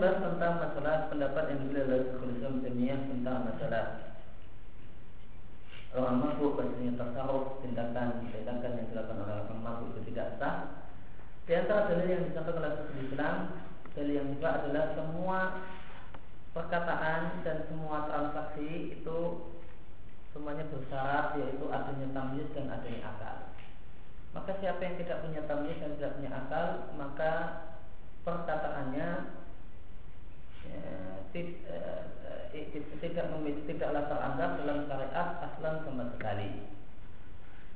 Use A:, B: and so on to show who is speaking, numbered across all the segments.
A: membahas tentang masalah pendapat yang dibeli oleh Syekhul dunia tentang masalah orang masuk pastinya tasawuf tindakan tindakan yang dilakukan oleh orang masuk itu tidak sah. Di antara dalil yang disampaikan oleh Rasul Islam dalil yang kedua adalah semua perkataan dan semua transaksi itu semuanya bersyarat yaitu adanya tamyiz dan adanya akal. Maka siapa yang tidak punya tamyiz dan tidak punya akal, maka perkataannya Eh, eh, eh, tidak memiliki tidaklah teranggap dalam syariat aslan sama sekali.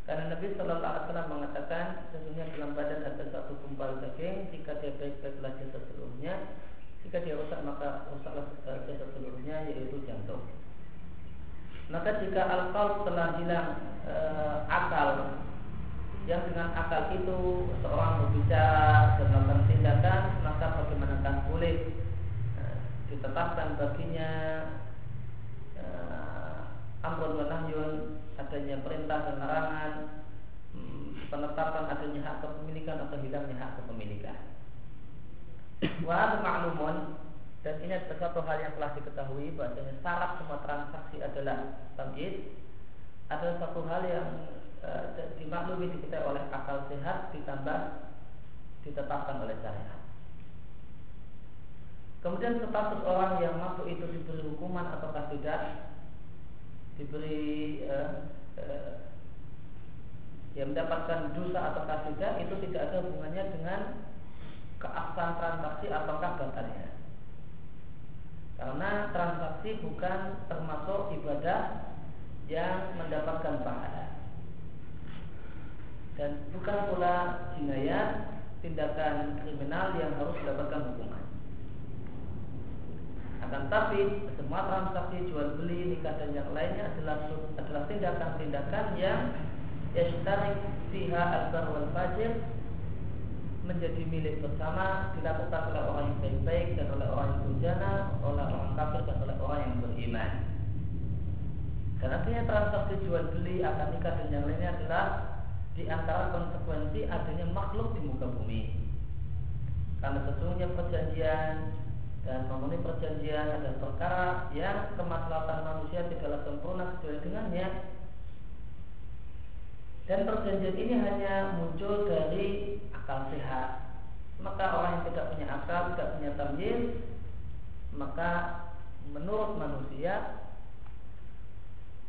A: Karena Nabi Shallallahu Alaihi Wasallam mengatakan sesungguhnya dalam badan ada satu kumpal daging jika dia baik-baik jasa seluruhnya jika dia rusak maka rusaklah jasa seluruhnya yaitu jantung. Maka jika alkohol telah hilang e, akal yang dengan akal itu seorang berbicara dan melakukan tindakan maka bagaimanakah boleh ditetapkan baginya eh, uh, amrul wa nahyun adanya perintah dan larangan hmm, penetapan adanya hak kepemilikan atau hilangnya hak kepemilikan. Wa ma'lumun dan ini adalah satu hal yang telah diketahui bahwasanya syarat semua transaksi adalah tamyiz adalah satu hal yang e, dimaklumi diketahui oleh akal sehat ditambah ditetapkan oleh syariat. Kemudian status orang yang masuk itu diberi hukuman ataukah tidak diberi eh, eh, yang mendapatkan dosa ataukah tidak itu tidak ada hubungannya dengan keabsahan transaksi ataukah batalnya. Karena transaksi bukan termasuk ibadah yang mendapatkan pahala dan bukan pula jinayah tindakan kriminal yang harus mendapatkan hukuman. Akan tapi semua transaksi jual beli nikah dan yang lainnya adalah adalah tindakan-tindakan yang yastarik fiha albar wal fajir menjadi milik bersama dilakukan oleh orang yang baik-baik dan oleh orang yang bujana, oleh orang kafir dan oleh orang yang beriman. Karena artinya transaksi jual beli akan nikah dan yang lainnya adalah di antara konsekuensi adanya makhluk di muka bumi. Karena sesungguhnya perjanjian dan memenuhi perjanjian dan perkara yang kemaslahatan manusia tidaklah sempurna kecuali dengannya. Dan perjanjian ini hanya muncul dari akal sehat. Maka orang yang tidak punya akal tidak punya tamyiz maka menurut manusia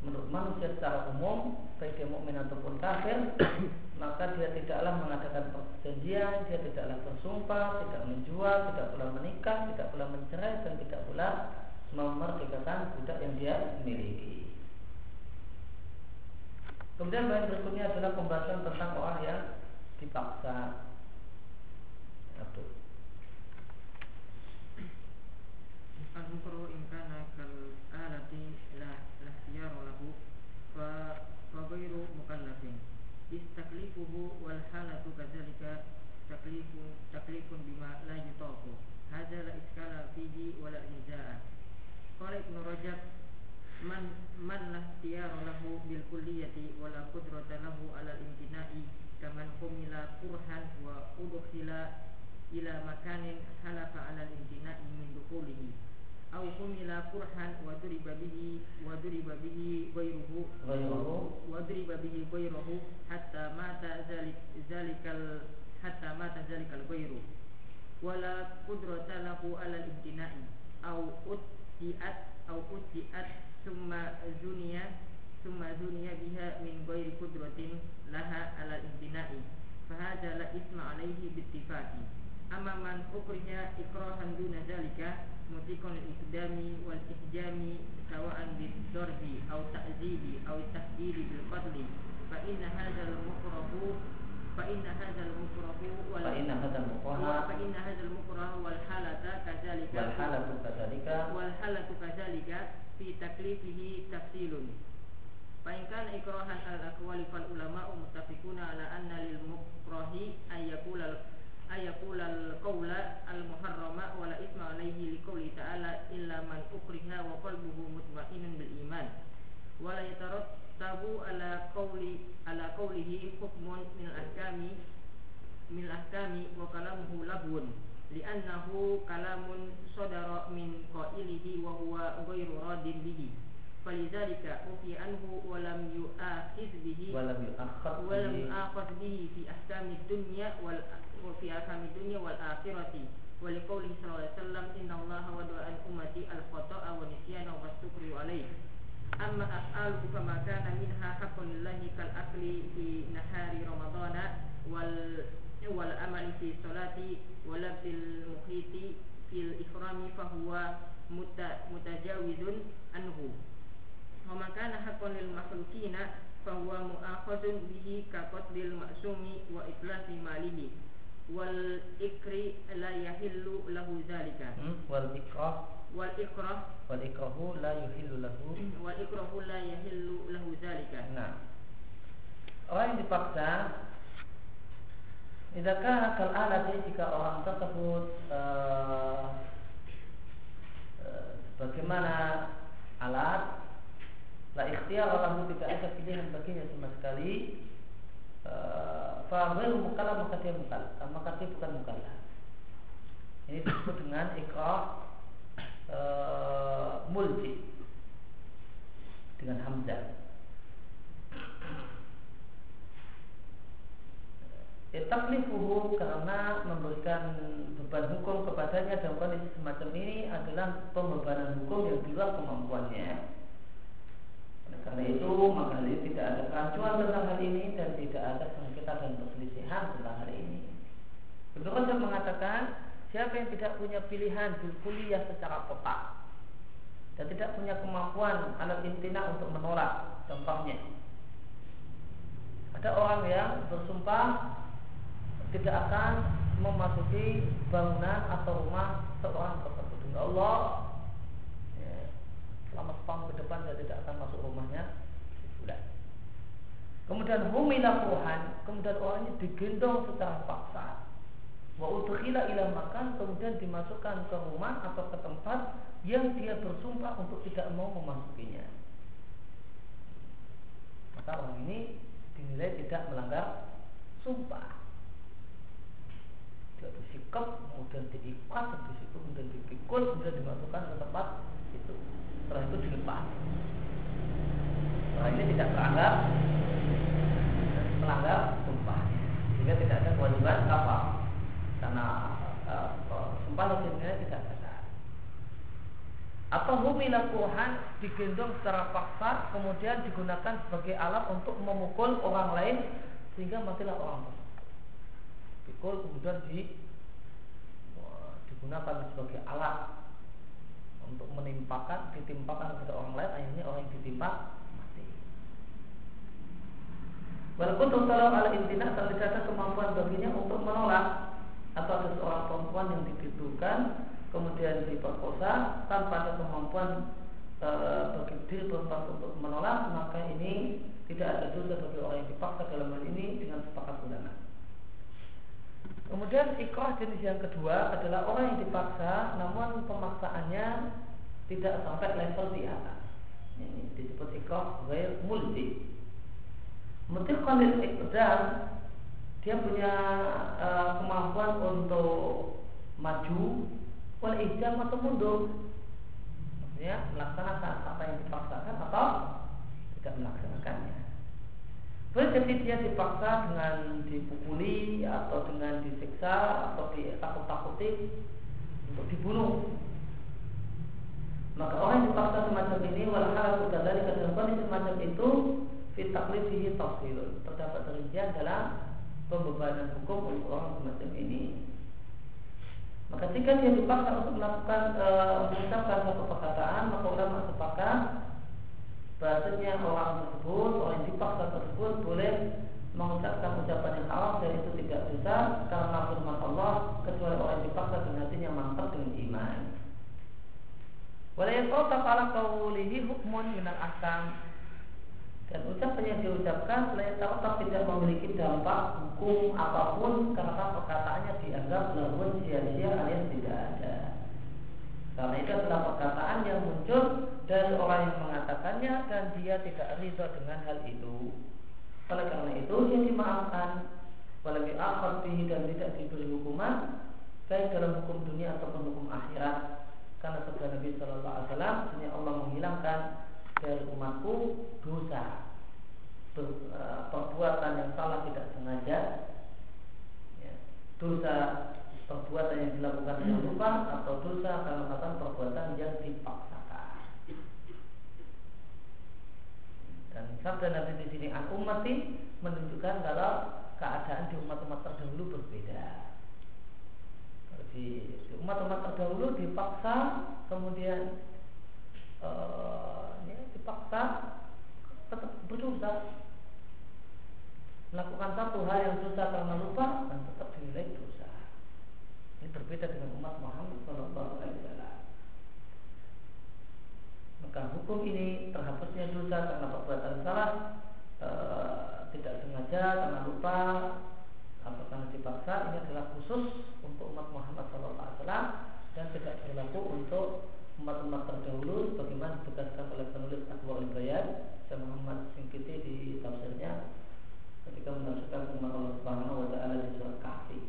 A: menurut manusia secara umum baik yang mukmin ataupun kafir maka dia tidaklah mengadakan perjanjian dia tidaklah bersumpah tidak menjual tidak pula menikah tidak pula mencerai dan tidak pula memerdekakan budak yang dia miliki. Kemudian bagian berikutnya adalah pembahasan tentang orang yang dipaksa. Abdul
B: Al-Mukru kal alati la lahu istaklifuhu wal halatu kadzalika taklifu taklifun bima la yutaqu hadza la iskala fihi wa la nizaa. Qala ibnu rajab man man la ikhtiyara lahu bil kulliyati wa la qudrata lahu ala al-imtina'i kaman humila kurhan wa udkhila ila makanin halafa ala al-imtina'i min au humila kurhan wa duriba bihi wa duriba bihi ghairuhu wa duriba bihi ghairuhu hatta mata zalik zalikal hatta mata zalikal ghairu wala qudrata lahu ala al-ibtina'i au uttiat au uttiat summa zuniya summa zuniya biha min ghairi qudratin laha ala al-ibtina'i fahadha la isma alaihi bittifaqi أما من أكره إكراها دون ذلك مطيق الإقدام والإحجام سواء بالضرب أو تأديب أو التهديد بالقتل. فإن هذا المكره فإن هذا المكره فإن
A: هذا المكره
B: فإن هذا المكره والحالة كذلك والحالة
A: كذلك.
B: والحالة كذلك في تكليفه تفصيل. فإن كان إكراها على الأقوال فالعلماء متفقون على أن للمكره أن يقول ayakulal qawla al muharrama wala isma alaihi liqawli ta'ala illa man ukriha wa qalbuhu mutmainun bil iman wala ala qawli ala qawlihi hukmun min ahkami min ahkami wa kalamuhu labun li'annahu kalamun sadara min qailihi wa huwa ghairu radin bihi falidzalika ufi anhu wa lam yu'akhidh bihi
A: wa lam
B: bihi fi ahkami dunya wal الدنيا وفي أحكام الدنيا والآخرة. ولقوله صلى الله عليه وسلم إن الله ودع عن أمتي الخطأ والنسيان والشكر عليه أما أفعاله فما كان منها حق لله كالأكل في نهار رمضان وال والأمل في الصلاة ولبس المخيط في الإحرام فهو متجاوز عنه. وما كان حقا للمخلوقين فهو مؤاخذ به كقتل المأسوم وإتلاف ماله. والإكر لا يحل له ذلك
A: والإكراه
B: والإكراه
A: والإكراه لا يحل له
B: والإكراه لا يحل له ذلك
A: nah orang yang dipaksa Idakah kal alati jika orang tersebut uh, uh, bagaimana alat La ikhtiar orang tidak ada pilihan baginya sama sekali. Eh, Fahir mukalla maka dia mukalla, eh, maka dia bukan mukalla. Ini disebut dengan ikrah e, mulji dengan hamzah. Taklifuhu karena memberikan beban hukum kepadanya dalam kondisi semacam ini adalah pembebanan hukum yang di luar kemampuannya karena itu maka tidak ada kerancuan tentang hal ini dan tidak ada tentang hal ini. Ibnu mengatakan siapa yang tidak punya pilihan kuliah secara total dan tidak punya kemampuan alat intina untuk menolak contohnya ada orang yang bersumpah tidak akan memasuki bangunan atau rumah seorang tertentu demi Allah selama setahun ke depan saya tidak akan masuk rumahnya. Kemudian humila kuhan, kemudian orang ini digendong secara paksa. Wa udkhila ila makan, kemudian dimasukkan ke rumah atau ke tempat yang dia bersumpah untuk tidak mau memasukinya. Maka orang ini dinilai tidak melanggar sumpah. Dia bersikap, kemudian diikat, habis itu kemudian dipikul, kemudian dimasukkan ke tempat itu setelah itu dilepas setelah ini tidak melanggar melanggar sumpah sehingga tidak ada kewajiban apa karena uh, sumpah legitimnya tidak ada atau humila kurhan digendong secara paksa kemudian digunakan sebagai alat untuk memukul orang lain sehingga matilah orang. Pikul kemudian di digunakan sebagai alat untuk menimpakan, ditimpakan kepada orang lain, akhirnya orang yang ditimpa Walaupun total ala intina tidak ada kemampuan baginya untuk menolak atau ada seorang perempuan yang digitukan kemudian diperkosa tanpa ada kemampuan e, bagi diri perempuan untuk menolak maka ini tidak ada dosa bagi orang yang dipaksa dalam hal ini dengan sepakat ulama. Kemudian ikrah jenis yang kedua adalah orang yang dipaksa namun pemaksaannya tidak sampai level di atas. Ini disebut ikrah ghair multi. Mutikkan iqdam dia punya uh, kemampuan untuk maju wal ijam atau mundur. Maksudnya melaksanakan apa yang dipaksakan atau tidak melaksanakannya. Boleh jadi dia dipaksa dengan dipukuli atau dengan disiksa atau ditakut-takuti untuk dibunuh. Maka orang yang dipaksa semacam ini walhal dari kondisi semacam itu fitaklifihi tafsirun terdapat rincian dalam pembebanan hukum untuk orang semacam ini. Maka jika dia dipaksa untuk melakukan e, mengucapkan satu perkataan, maka ulama sepakat bahasanya orang tersebut, orang yang dipaksa tersebut boleh mengucapkan ucapan yang haram dan itu tidak bisa karena firman Allah kecuali orang yang dipaksa dengan hatinya mantap dengan iman. Walayat tak ala kaulihi hukmun minal akam dan ucapan yang diucapkan tak tidak memiliki dampak hukum apa pun karena perkataannya dianggap laluan sia-sia alias tidak ada. Karena itu adalah perkataan yang muncul dari orang yang mengatakannya dan dia tidak ridho dengan hal itu. Oleh karena itu dia dimaafkan Walau akhir bihi dan tidak diberi hukuman baik dalam hukum dunia ataupun hukum akhirat. Karena sabda Nabi Shallallahu Alaihi Wasallam, Allah menghilangkan dari umatku dosa. Uh, perbuatan yang salah tidak sengaja. Ya, dosa perbuatan yang dilakukan dengan lupa atau dosa karena perbuatan yang dipaksakan. Dan sabda Nabi di sini aku mati menunjukkan kalau keadaan di umat-umat terdahulu berbeda. Di, umat-umat terdahulu dipaksa kemudian uh, dipaksa tetap berdosa melakukan satu hal yang dosa karena lupa dan tetap dinilai dosa. Ini berbeda dengan umat Muhammad Shallallahu Alaihi Wasallam. Maka hukum ini terhapusnya dosa karena perbuatan salah e, tidak sengaja karena lupa atau karena dipaksa ini adalah khusus untuk umat Muhammad Shallallahu Alaihi Wasallam dan tidak berlaku untuk umat-umat terdahulu sebagaimana ditegaskan oleh penulis Abu Bayan dan Muhammad Singkiti di tafsirnya ketika menafsirkan firman Allah Subhanahu wa taala di surat Kahfi.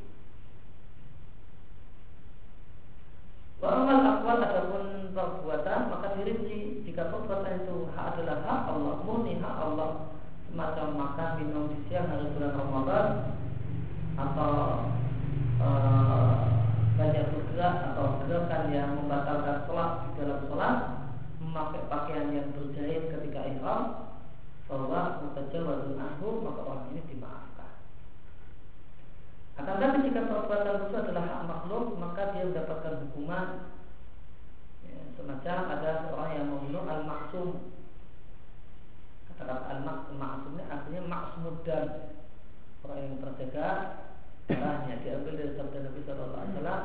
A: Wa amal akwal adapun perbuatan maka dirinci jika perbuatan itu hak adalah hak Allah murni hak Allah semacam makan minum di siang hari bulan Ramadan atau uh, banyak bergerak atau gerakan yang membatalkan sholat di dalam sholat memakai pakaian yang berjahit ketika ihram bahwa mutajawazun anhu maka orang ini dimaafkan. Akan tetapi jika perbuatan itu adalah hak makhluk maka dia mendapatkan hukuman ya, semacam ada seorang yang membunuh al-maksum kata-kata al-maksum ini artinya maksumud dan orang yang terjaga darahnya diambil dari sabda Nabi Shallallahu Alaihi Wasallam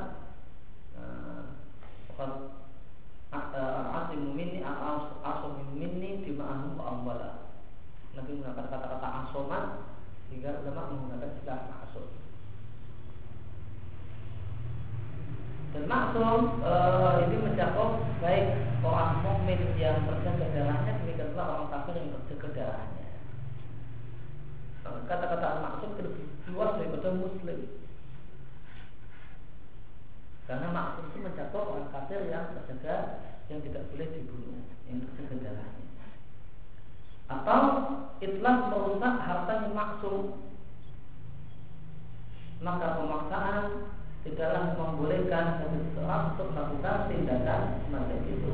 A: asim minni asim minni dima'ahum wa amwala Nabi menggunakan kata-kata asoman sehingga ulama menggunakan istilah maksum. Dan maksum e, ini mencakup baik orang mukmin yang terjaga darahnya demikian pula orang kafir yang terjaga darahnya. Kata-kata maksum lebih luas daripada muslim. Karena maksum itu mencakup orang kafir yang terjaga yang tidak boleh dibunuh, yang terjaga atau itlah merusak harta yang maksum. Maka pemaksaan tidaklah membolehkan seseorang untuk melakukan tindakan semacam itu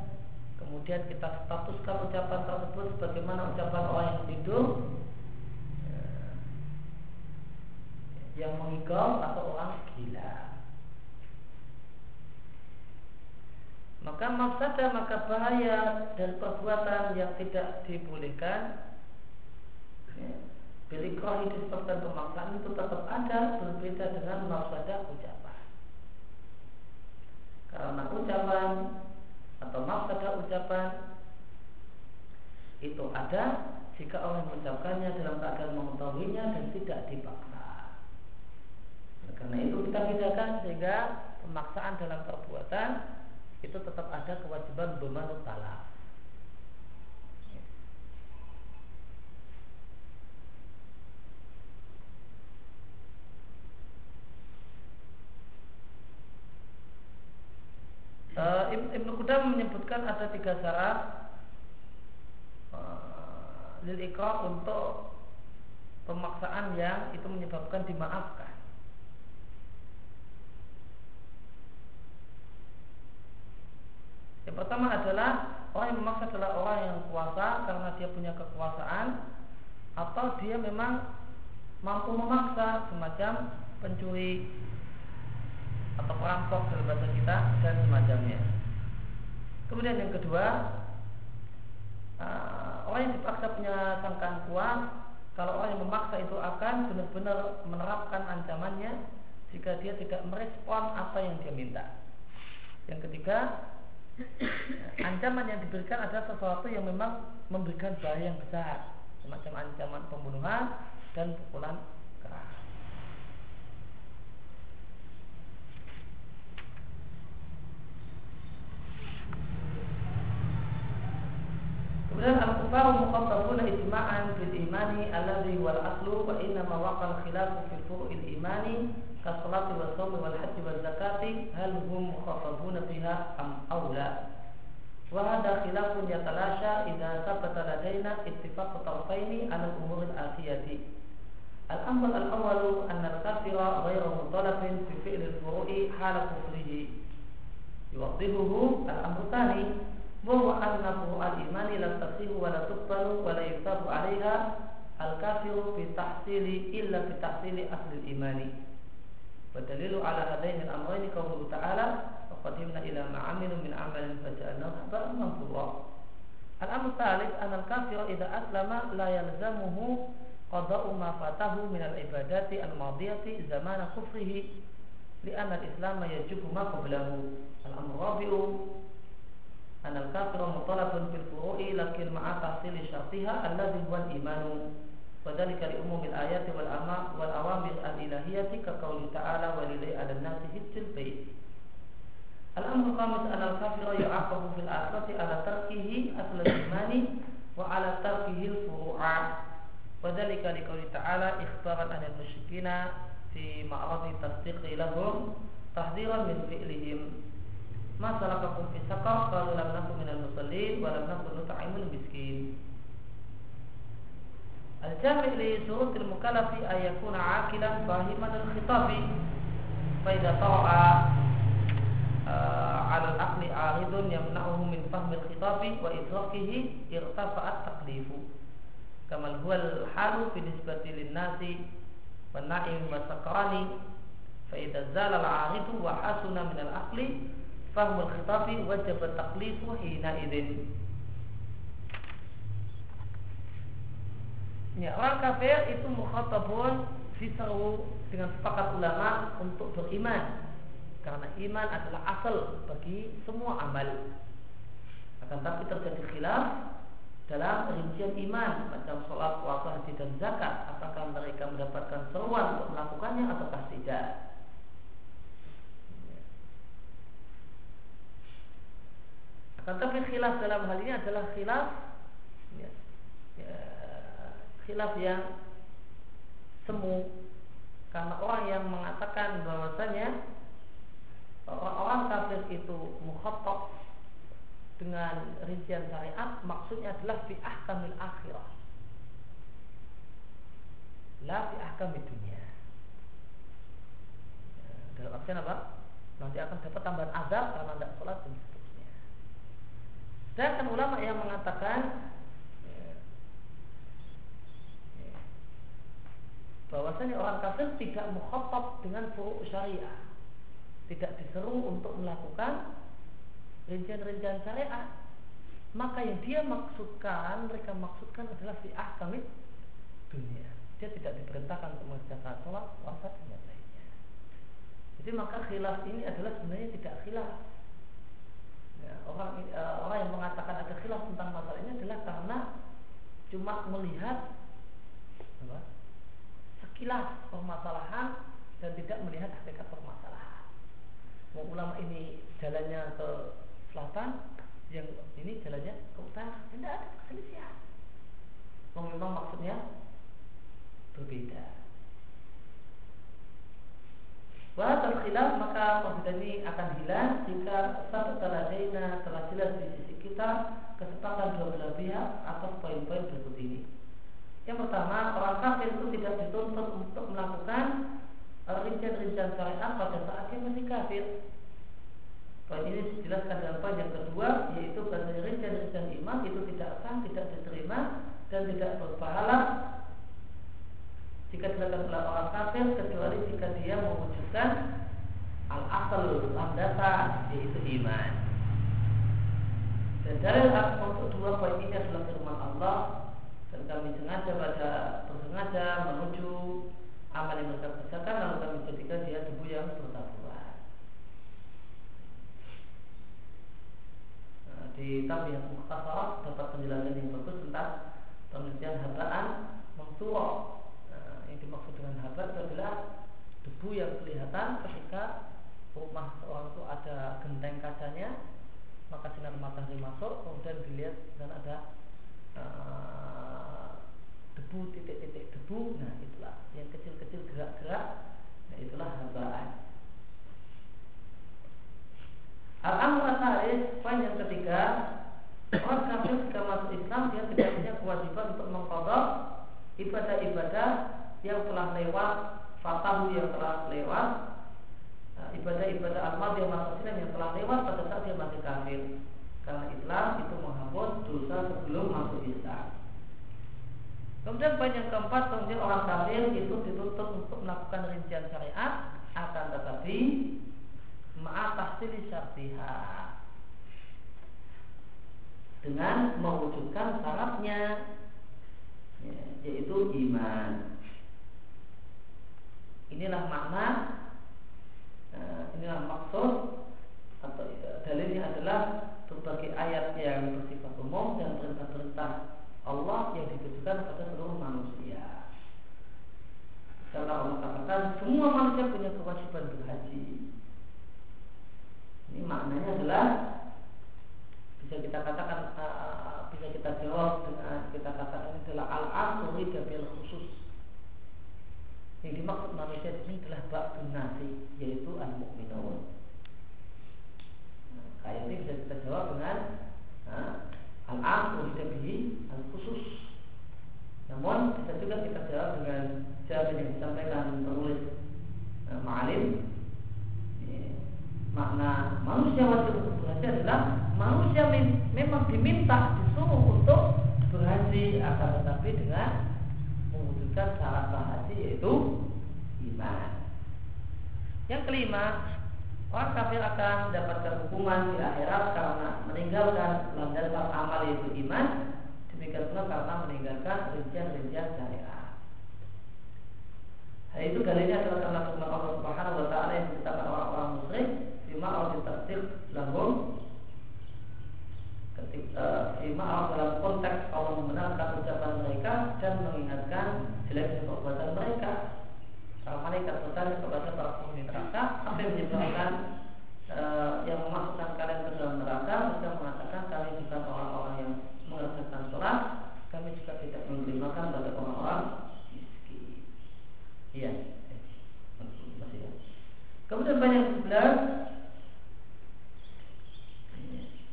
A: kemudian kita statuskan ucapan tersebut sebagaimana ucapan orang yang tidur eh, yang mengigau atau orang gila maka mafsadah maka bahaya dan perbuatan yang tidak dibolehkan ya, Bilikrohi disebabkan pemaksaan itu tetap ada berbeda dengan mafsadah ucapan. Karena ucapan atau mafsadah ucapan itu ada jika orang mengucapkannya dalam keadaan mengetahuinya dan tidak dipaksa. karena itu kita bedakan sehingga pemaksaan dalam perbuatan itu tetap ada kewajiban bermanut talak. Uh, Ibn Qudam menyebutkan ada tiga syarat uh, lil untuk pemaksaan yang itu menyebabkan dimaafkan. Yang pertama adalah orang yang memaksa adalah orang yang kuasa karena dia punya kekuasaan atau dia memang mampu memaksa semacam pencuri atau perampok dalam bahasa kita dan semacamnya. Kemudian yang kedua, uh, orang yang dipaksa punya sangkaan kuat, kalau orang yang memaksa itu akan benar-benar menerapkan ancamannya jika dia tidak merespon apa yang dia minta. Yang ketiga, ancaman yang diberikan adalah sesuatu yang memang memberikan bahaya yang besar, semacam ancaman pembunuhan dan pukulan Kemudian al-kufaru muqassabuna ijma'an bil imani alladhi wal aslu wa innama waqa al-khilafu fi furu'il imani kasalati wa sawmi wal haji wal zakati hal hum muqassabuna biha am awla wa hada khilafun yatalasha idha sabata ladaina ittifaqu tarfaini ala umur al-atiyati الأمر الأول أن الكافر غير مطالب في فعل الفروع حال كفره يوضحه الأمر الثاني thani bahwa annahu al-imani la tasihu wa la tuqbalu wa la yuktabu 'alaiha al-kafiru fi illa fi ahli al-imani. Wadalilu ala hadaini al-amrayni qawluhu ta'ala wa ila ma 'amilu min 'amalin faja'alnahu haba'an manthura. Al-amr thalith anna al-kafira idza aslama la yalzamuhu qada'u ma fatahu min al-ibadati al-madiyati zamana kufrihi أن الكافر مطالب في الفروع لكن مع تحصيل شرطها الذي هو الإيمان. وذلك لعموم الآيات والأوامر الإلهية كقول تعالى ولله على الناس حج البيت. الأمر الخامس أن الكافر يعاقب في الآخرة على تركه أصل الإيمان وعلى تركه الفروع. وذلك لقول تعالى إخبارا عن المشركين في معرض التصديق لهم تحذيرا من فعلهم lahum tahdziran min fi'lihim Ma salakakum fi saqar qalu lam nakum minal musallin wa lam nakun nut'imul miskin. Al-jami' li surutil mukallafi ay yakuna 'aqilan fahiman al-khitabi fa idza ta'a uh, 'ala al-aqli 'aridun yamna'uhu min fahmi al-khitabi wa idrakihi irtafa'at taklifu kama huwa al-halu fi fahmul khitabi wajib taklifu hina idin Ya, orang kafir itu mukhatabun diseru dengan sepakat ulama untuk beriman karena iman adalah asal bagi semua amal. Akan tapi terjadi khilaf dalam rincian iman macam sholat, puasa, haji dan zakat. Apakah mereka mendapatkan seruan untuk melakukannya atau tidak? Tetapi khilaf dalam hal ini adalah khilaf ya, ya, khilaf yang semu. Karena orang yang mengatakan bahwasanya orang kafir itu mukhatab dengan rincian syariat maksudnya adalah fi ahkamil akhirah. La fi ahkamid dunia. Ya, dalam artian apa? nanti akan dapat tambahan azab karena tidak sholat dan Sedangkan ulama yang mengatakan ya, ya, bahwasanya orang kafir tidak mukhatab dengan furu' syariah. Tidak diseru untuk melakukan rincian-rincian syariat. Maka yang dia maksudkan, mereka maksudkan adalah fi ahkamit dunia. Dia tidak diperintahkan untuk mengerjakan sholat, puasa dan lainnya. Jadi maka khilaf ini adalah sebenarnya tidak khilaf ya, orang uh, orang yang mengatakan ada khilaf tentang masalah ini adalah karena cuma melihat apa, sekilas permasalahan dan tidak melihat hakikat permasalahan. Mau ulama ini jalannya ke selatan, yang ini jalannya ke utara, tidak ada keselisihan. Memang maksudnya berbeda. Wahai khilaf maka perbedaan ini akan hilang jika satu taladaina telah jelas di sisi kita kesepakatan dua belah pihak atas poin-poin berikut ini. Yang pertama, orang kafir itu tidak dituntut untuk melakukan uh, rincian-rincian syariat pada saat dia masih kafir. Poin ini dijelaskan dalam poin yang kedua, yaitu bahasa rincian-rincian iman itu tidak sah, tidak diterima dan tidak berpahala jika dilakukan oleh orang kafir kecuali jika dia mewujudkan al asal landasan yaitu iman. Dan dalil untuk dua poin ini adalah firman Allah dan kami sengaja pada bersengaja menuju amal yang mereka kerjakan lalu kami jadikan dia debu yang bertabuhan. Nah, di yang Mukhtasar dapat penjelasan yang bagus tentang pengertian habaan mengsurah dimaksud dengan habat itu adalah debu yang kelihatan ketika rumah seorang itu ada genteng kacanya maka sinar matahari masuk kemudian dilihat dan ada uh, debu titik-titik debu nah itulah yang kecil-kecil gerak-gerak nah itulah habaan Al-Amr poin yang ketiga Orang kafir jika masuk Islam dia tidak punya kewajiban untuk mengkodok ibadah-ibadah yang telah lewat fatahu yang telah lewat nah, ibadah-ibadah amal yang masuk Islam yang telah lewat pada saat dia masih kafir. Karena Islam itu menghapus dosa sebelum masuk Islam. Kemudian poin yang keempat kemudian orang kafir itu dituntut untuk melakukan rincian syariat akan tetapi ma'atahsili syartiha. Dengan mewujudkan syaratnya ya, yaitu iman Inilah makna uh, Inilah maksud Atau uh, dalilnya adalah Berbagai ayat yang bersifat umum Dan perintah-perintah Allah Yang ditujukan kepada seluruh manusia Karena Allah katakan semua manusia punya kewajiban berhaji. Ini maknanya adalah bisa kita katakan uh, kita jawab dengan kita katakan adalah al-asr bil khusus. Yang dimaksud manusia di sini adalah ba'dun nasi yaitu al-mu'minun. Nah, kayak ini bisa kita jawab dengan uh, al-asr bihi al-khusus. Namun bisa juga kita jawab dengan jawaban yang disampaikan penulis uh, Ma'alim makna manusia wajib untuk berhaji adalah manusia memang diminta disuruh untuk berhaji akan tetapi dengan mewujudkan syarat sah haji yaitu iman. Yang kelima, orang kafir akan mendapatkan hukuman di akhirat karena meninggalkan landasan amal yaitu iman Demikian pula karena meninggalkan rincian-rincian syariat. Hal itu dalilnya adalah karena firman Allah Subhanahu wa taala yang diceritakan orang-orang musyrik fima al tasdik lahum ketika fima al dalam konteks Allah membenarkan ucapan mereka dan mengingatkan jeleknya perbuatan mereka. Para malaikat bertanya kepada para penghuni neraka apa yang menyebabkan uh, yang memasukkan kalian ke dalam neraka mereka mengatakan kalian bukan orang-orang yang mengerjakan sholat kami juga tidak memberi makan pada orang-orang miskin iya masih ya kemudian banyak sebelas?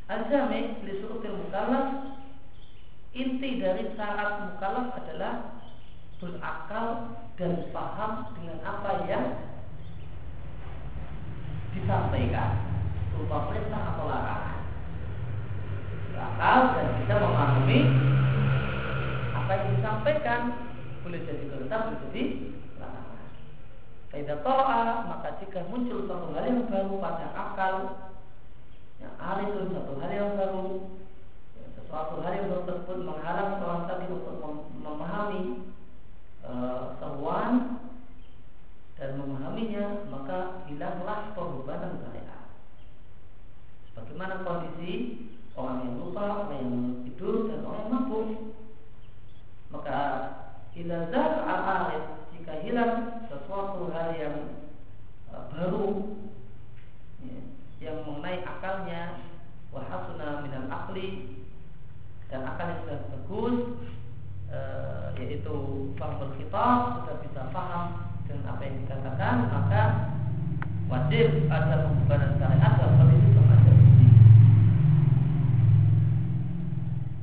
A: Al-Jami li surutil mukallaf Inti dari syarat mukallaf adalah Berakal dan paham dengan apa yang Disampaikan Berupa perintah atau larangan. Berakal dan bisa memahami apa yang disampaikan. Boleh jadi perintah boleh jadi. Kaidah toa maka jika muncul satu hal yang baru pada akal yang itu satu hal yang baru ya, sesuatu hal yang baru tersebut menghalang seorang tadi untuk memahami e, seruan dan memahaminya maka hilanglah pembebanan syariat. Sebagaimana kondisi orang yang lupa, orang yang tidur dan orang yang mabuk. Maka ilazat al-arif jika hilang sesuatu hal yang uh, baru ya, yang mengenai akalnya wahasuna minal akli dan akal yang sudah bagus uh, yaitu fahmul khitab sudah bisa paham dengan apa yang dikatakan maka wajib ada pembebanan syariat dalam kondisi semacam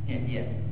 A: Ya, iya.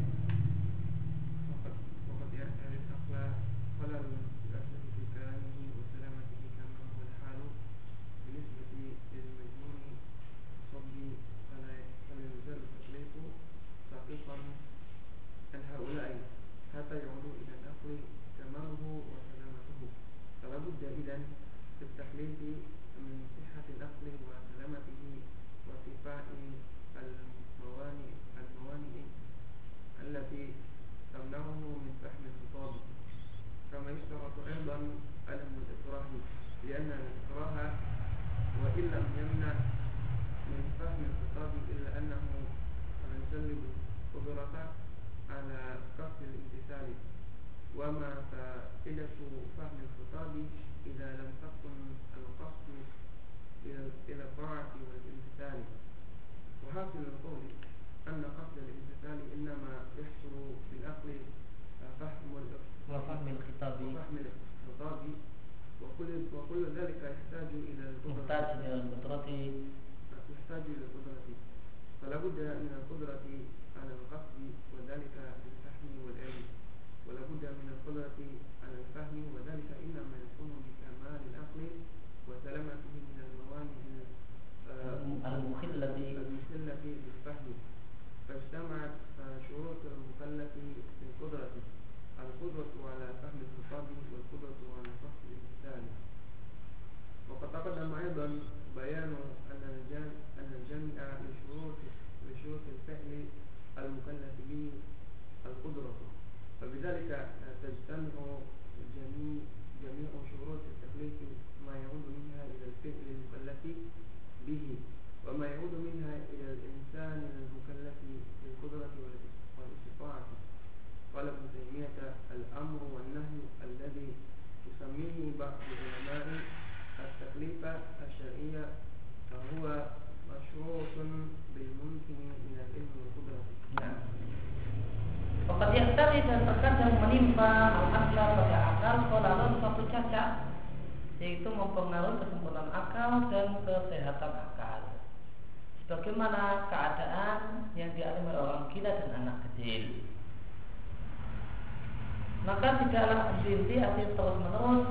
A: Maka tidaklah berhenti artinya terus menerus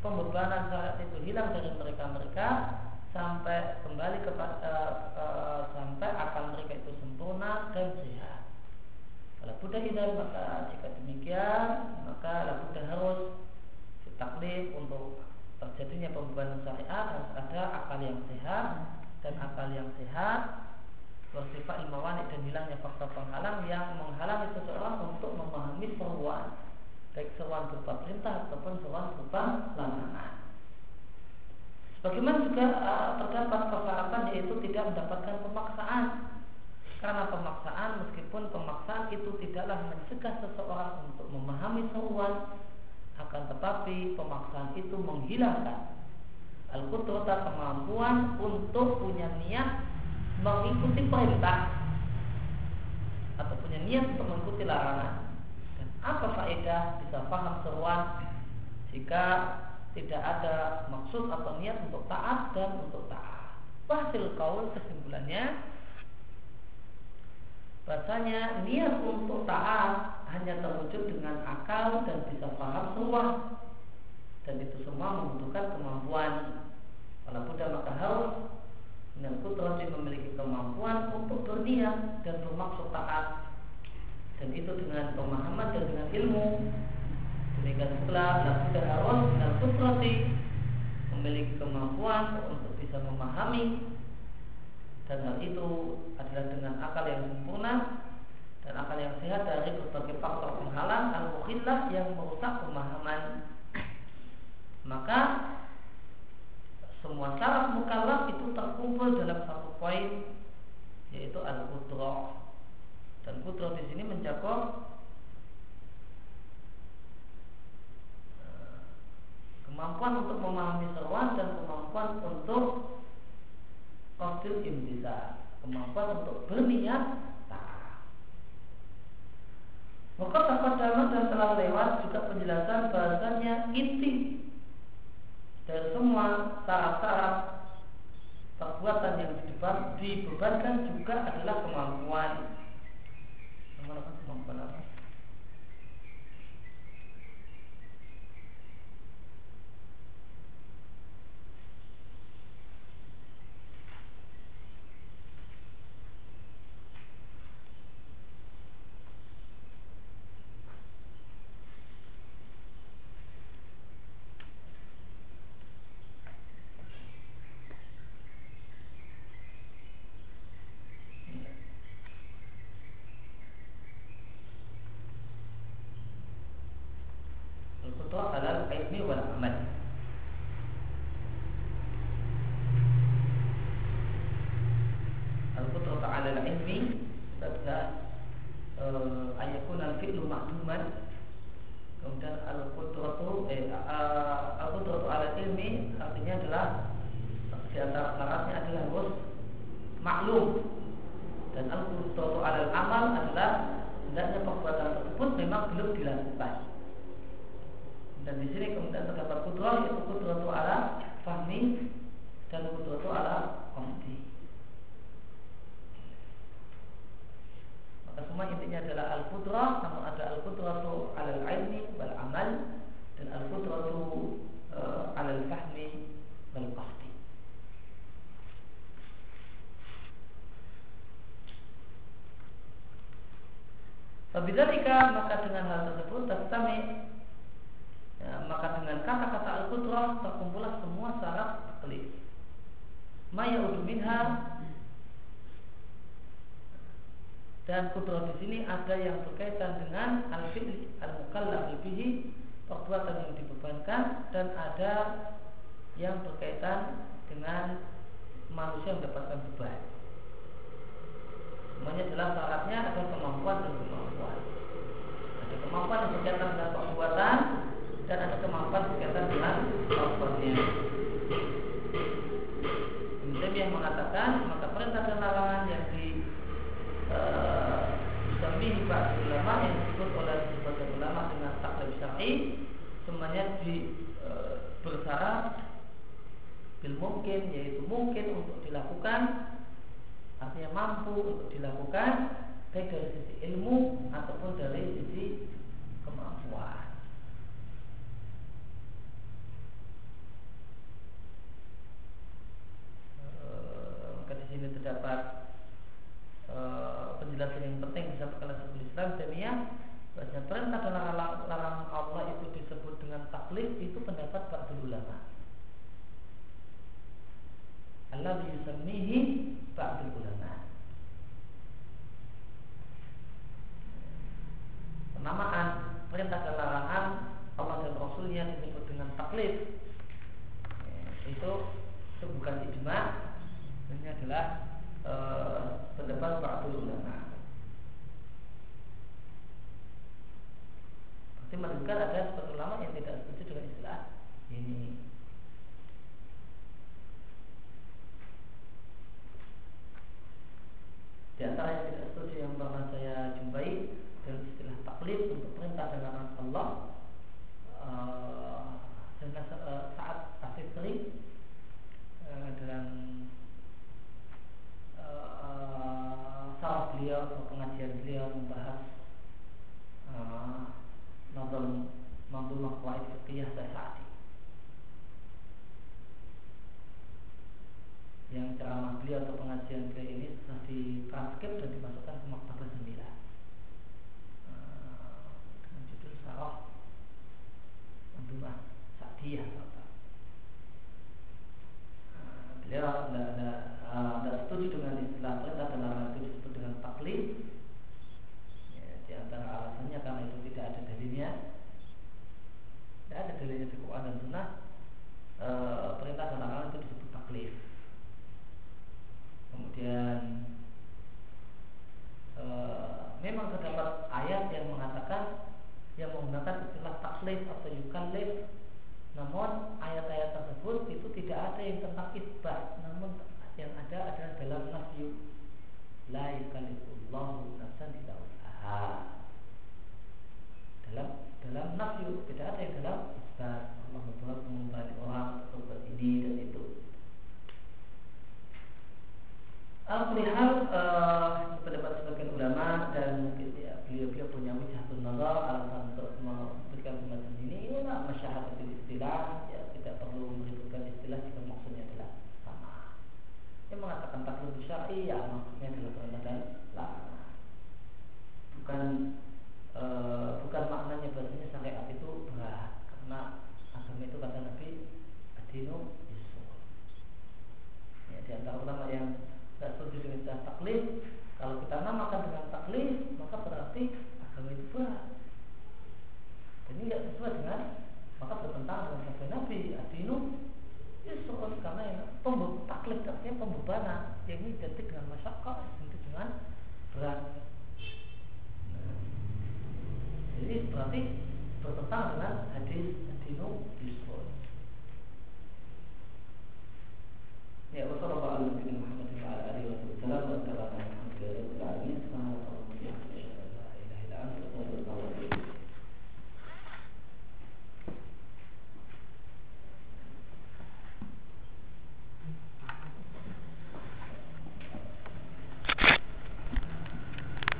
A: Pembebanan syariat itu hilang dari mereka-mereka Sampai kembali kepada uh, uh, Sampai akal mereka itu sempurna dan sehat. Kalau Buddha hilang maka jika demikian maka la Buddha harus ditaklif untuk terjadinya pembebanan syariat harus ada akal yang sehat dan akal yang sehat bersifat ilmawan dan hilangnya faktor penghalang yang menghalangi seseorang untuk memahami seruan baik seruan berupa perintah ataupun seruan berupa larangan. Sebagaimana juga uh, terdapat persyaratan yaitu tidak mendapatkan pemaksaan karena pemaksaan meskipun pemaksaan itu tidaklah mencegah seseorang untuk memahami seruan akan tetapi pemaksaan itu menghilangkan al-qudrata kemampuan untuk punya niat mengikuti perintah atau punya niat untuk mengikuti larangan apa faedah bisa paham seruan jika tidak ada maksud atau niat untuk taat dan untuk taat. Hasil kaul kesimpulannya Bahasanya niat untuk taat hanya terwujud dengan akal dan bisa paham semua dan itu semua membutuhkan kemampuan. Kalau Buddha maka harus dengan kudrati memiliki kemampuan untuk berniat dan bermaksud taat dan itu dengan pemahaman dan dengan ilmu. Demikian pula Buddha harus dengan kudrati memiliki kemampuan untuk bisa memahami. Dan hal itu adalah dengan akal yang sempurna dan akal yang sehat dari berbagai faktor penghalang al-mukhillah yang merusak pemahaman. Maka semua syarat mukallaf itu terkumpul dalam satu poin yaitu al-qudrah dan qudrah di sini mencakup eh, kemampuan untuk memahami seruan dan kemampuan untuk Qasil imtisa Kemampuan untuk berniat taat Maka dalam dan telah lewat juga penjelasan bahasanya inti dari semua syarat-syarat perbuatan yang dibebankan juga adalah kemampuan melakukan pembalas Kemampuan apa? Wabidzalika maka dengan hal tersebut tertami ya, maka dengan kata-kata al-qudrah terkumpullah semua syarat taklif. Maya minha dan kudrah di sini ada yang berkaitan dengan al-fi'li al-mukallaf bihi perbuatan yang dibebankan dan ada yang berkaitan dengan manusia yang mendapatkan beban. Semuanya adalah syaratnya ada kemampuan dan kemampuan. Ada kemampuan yang berkaitan dengan perbuatan dan ada kemampuan berkaitan dengan perbuatannya. bil mungkin yaitu mungkin untuk dilakukan artinya mampu untuk dilakukan baik dari sisi ilmu atau